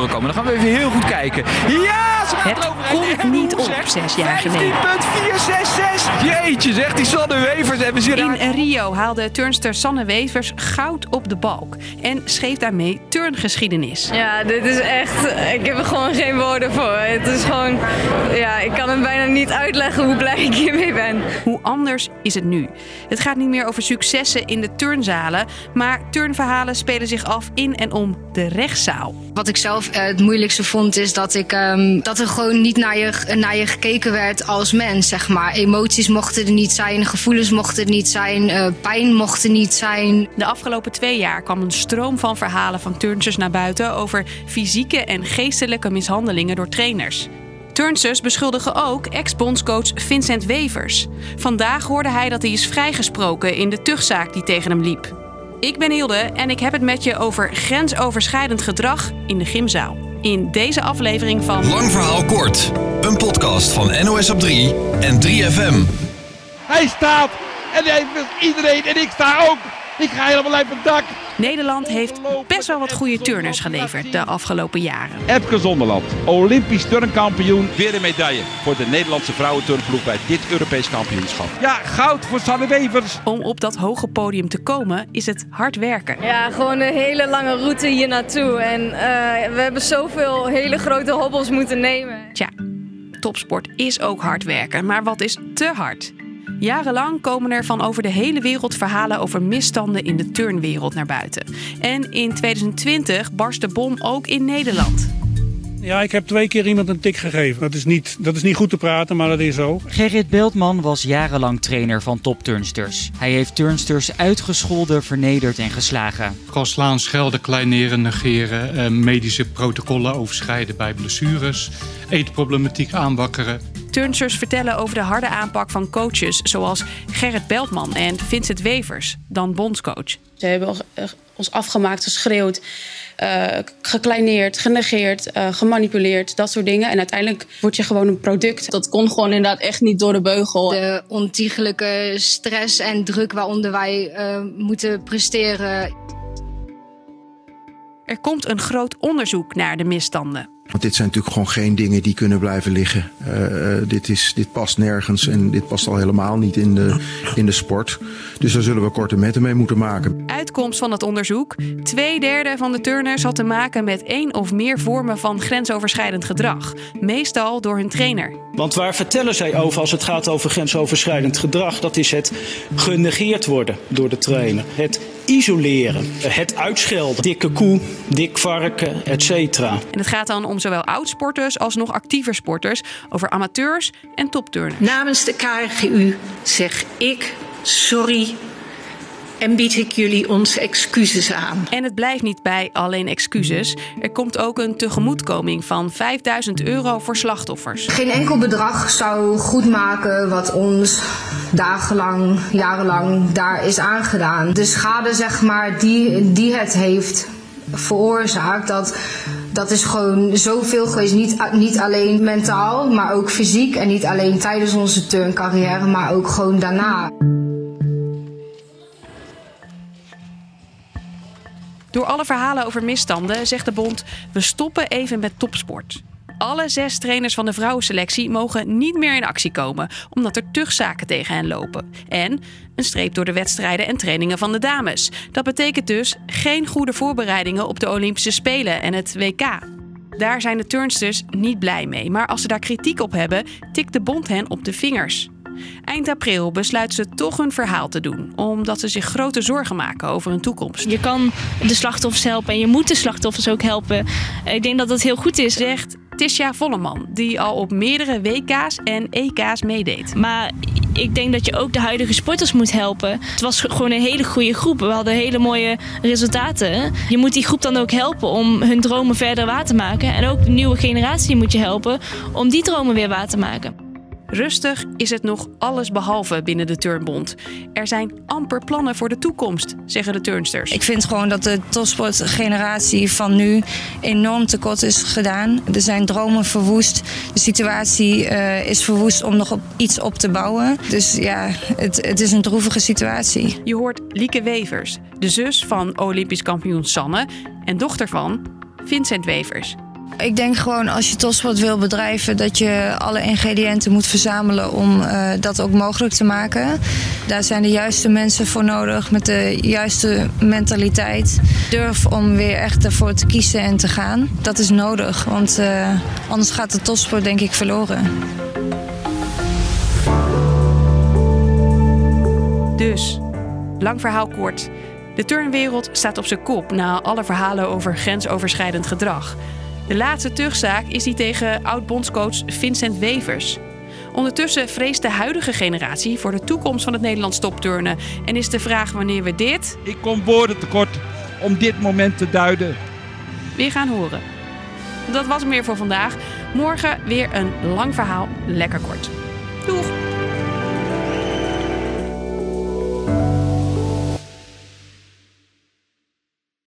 voren komen. Dan gaan we even heel goed kijken. Ja, ze gaat Het eroverheen. komt En niet op zes jaar geleden. 15.466. Jeetje, zegt die Sanne Wevers. Hebben ze daar... In Rio haalde turnster Sanne Wevers goud op de balk en schreef daarmee turngeschiedenis. Ja, dit is echt. Ik heb er gewoon geen woorden voor. Het is gewoon. Ja, ik kan hem bijna niet uitleggen hoe blij ik hiermee ben. Hoe anders is het nu? Het gaat niet meer over successen in de turnzalen, maar turnverhalen spelen zich af in en om de rechtszaal. Wat ik zelf eh, het moeilijkste vond, is dat, ik, ehm, dat er gewoon niet naar je, naar je gekeken werd als mens, zeg maar. Emoties mochten er niet zijn, gevoelens mochten er niet zijn, eh, pijn mocht er niet zijn. De afgelopen twee jaar kwam een stroom van verhalen van turnsters naar buiten over fysieke en geestelijke mishandelingen door trainers. Turnsters beschuldigen ook ex-bondscoach Vincent Wevers. Vandaag hoorde hij dat hij is vrijgesproken in de tuchtzaak die tegen hem liep. Ik ben Hilde en ik heb het met je over grensoverschrijdend gedrag in de gymzaal. In deze aflevering van Lang verhaal kort. Een podcast van NOS op 3 en 3FM. Hij staat en hij wil iedereen en ik sta ook. Ik ga helemaal uit mijn dak. Nederland heeft best wel wat goede turners geleverd de afgelopen jaren. Epke Zonderland, Olympisch turnkampioen. Weer een medaille voor de Nederlandse vrouwenturnploeg bij dit Europees kampioenschap. Ja, goud voor Sanne Wevers. Om op dat hoge podium te komen is het hard werken. Ja, gewoon een hele lange route hier naartoe. En eh, we hebben zoveel hele grote hobbels moeten nemen. Tja, topsport is ook hard werken, maar wat is te hard? Jarenlang komen er van over de hele wereld verhalen over misstanden in de turnwereld naar buiten. En in 2020 barst de bom ook in Nederland. Ja, ik heb twee keer iemand een tik gegeven. Dat is niet, dat is niet goed te praten, maar dat is zo. Gerrit Beltman was jarenlang trainer van topturnsters. Hij heeft turnsters uitgescholden, vernederd en geslagen. Kan slaan, schelden, kleineren, negeren, eh, medische protocollen overschrijden bij blessures, eetproblematiek aanwakkeren. Turnsters vertellen over de harde aanpak van coaches zoals Gerrit Beltman en Vincent Wevers, dan bondscoach. Ze hebben ons- eh, afgemaakt, geschreeuwd, eh, gekleineerd, genegeerd, eh, gemanipuleerd, dat soort dingen. En uiteindelijk word je gewoon een product. Dat kon gewoon inderdaad echt niet door de beugel. De ontiegelijke stress en druk waaronder wij eh, moeten presteren. Er komt een groot onderzoek naar de misstanden. Want dit zijn natuurlijk gewoon geen dingen die kunnen blijven liggen. Eh, eh, dit, is, dit past nergens en dit past al helemaal niet in de, in de sport. Dus daar zullen we korte metten mee moeten maken. Uitkomst van het onderzoek: twee derde van de turners had te maken met één of meer vormen van grensoverschrijdend gedrag, meestal door hun trainer. Want waar vertellen zij over als het gaat over grensoverschrijdend gedrag? Dat is het genegeerd worden door de trainer. Het isoleren, het uitschelden, dikke koe, dik varken, et cetera. En het gaat dan om zowel oudsporters als nog actieve sporters, over amateurs en topturners. Namens de KRGU zeg ik sorry en bied ik jullie onze excuses aan. En het blijft niet bij alleen excuses. Er komt ook een tegemoetkoming van 5000 euro voor slachtoffers. Geen enkel bedrag zou goedmaken wat ons dagenlang, jarenlang daar is aangedaan. De schade, zeg maar, die, die het heeft veroorzaakt, dat, dat is gewoon zoveel geweest. Niet, niet alleen mentaal, maar ook fysiek. En niet alleen tijdens onze turncarrière, maar ook gewoon daarna. Door alle verhalen over misstanden zegt de bond: we stoppen even met topsport. Alle zes trainers van de vrouwenselectie mogen niet meer in actie komen, omdat er tuchtzaken tegen hen lopen. En een streep door de wedstrijden en trainingen van de dames. Dat betekent dus geen goede voorbereidingen op de Olympische Spelen en het WK. Daar zijn de turnsters niet blij mee, maar als ze daar kritiek op hebben, tikt de bond hen op de vingers. Eind april besluiten ze toch hun verhaal te doen, omdat ze zich grote zorgen maken over hun toekomst. Je kan de slachtoffers helpen en je moet de slachtoffers ook helpen. Ik denk dat dat heel goed is. Zegt Tisha Volleman, die al op meerdere WK's en EK's meedeed. Maar ik denk dat je ook de huidige sporters moet helpen. Het was gewoon een hele goede groep. We hadden hele mooie resultaten. Je moet die groep dan ook helpen om hun dromen verder waar te maken. En ook de nieuwe generatie moet je helpen om die dromen weer waar te maken. Rustig is het nog alles behalve binnen de Turnbond. Er zijn amper plannen voor de toekomst, zeggen de turnsters. Ik vind gewoon dat de topsportgeneratie van nu enorm tekort is gedaan. Er zijn dromen verwoest. De situatie uh, is verwoest om nog op iets op te bouwen. Dus ja, het, het is een droevige situatie. Je hoort Lieke Wevers, de zus van Olympisch kampioen Sanne en dochter van Vincent Wevers. Ik denk gewoon als je topsport wil bedrijven dat je alle ingrediënten moet verzamelen om uh, dat ook mogelijk te maken. Daar zijn de juiste mensen voor nodig met de juiste mentaliteit. Durf om weer echt ervoor te kiezen en te gaan. Dat is nodig, want uh, anders gaat de topsport denk ik verloren. Dus, lang verhaal kort. De turnwereld staat op zijn kop na alle verhalen over grensoverschrijdend gedrag. De laatste terugzaak is die tegen oud-bondscoach Vincent Wevers. Ondertussen vreest de huidige generatie voor de toekomst van het Nederlands topturnen. En is de vraag wanneer we dit... Ik kom woorden tekort om dit moment te duiden. Weer gaan horen. Dat was meer voor vandaag. Morgen weer een lang verhaal, lekker kort. Doeg!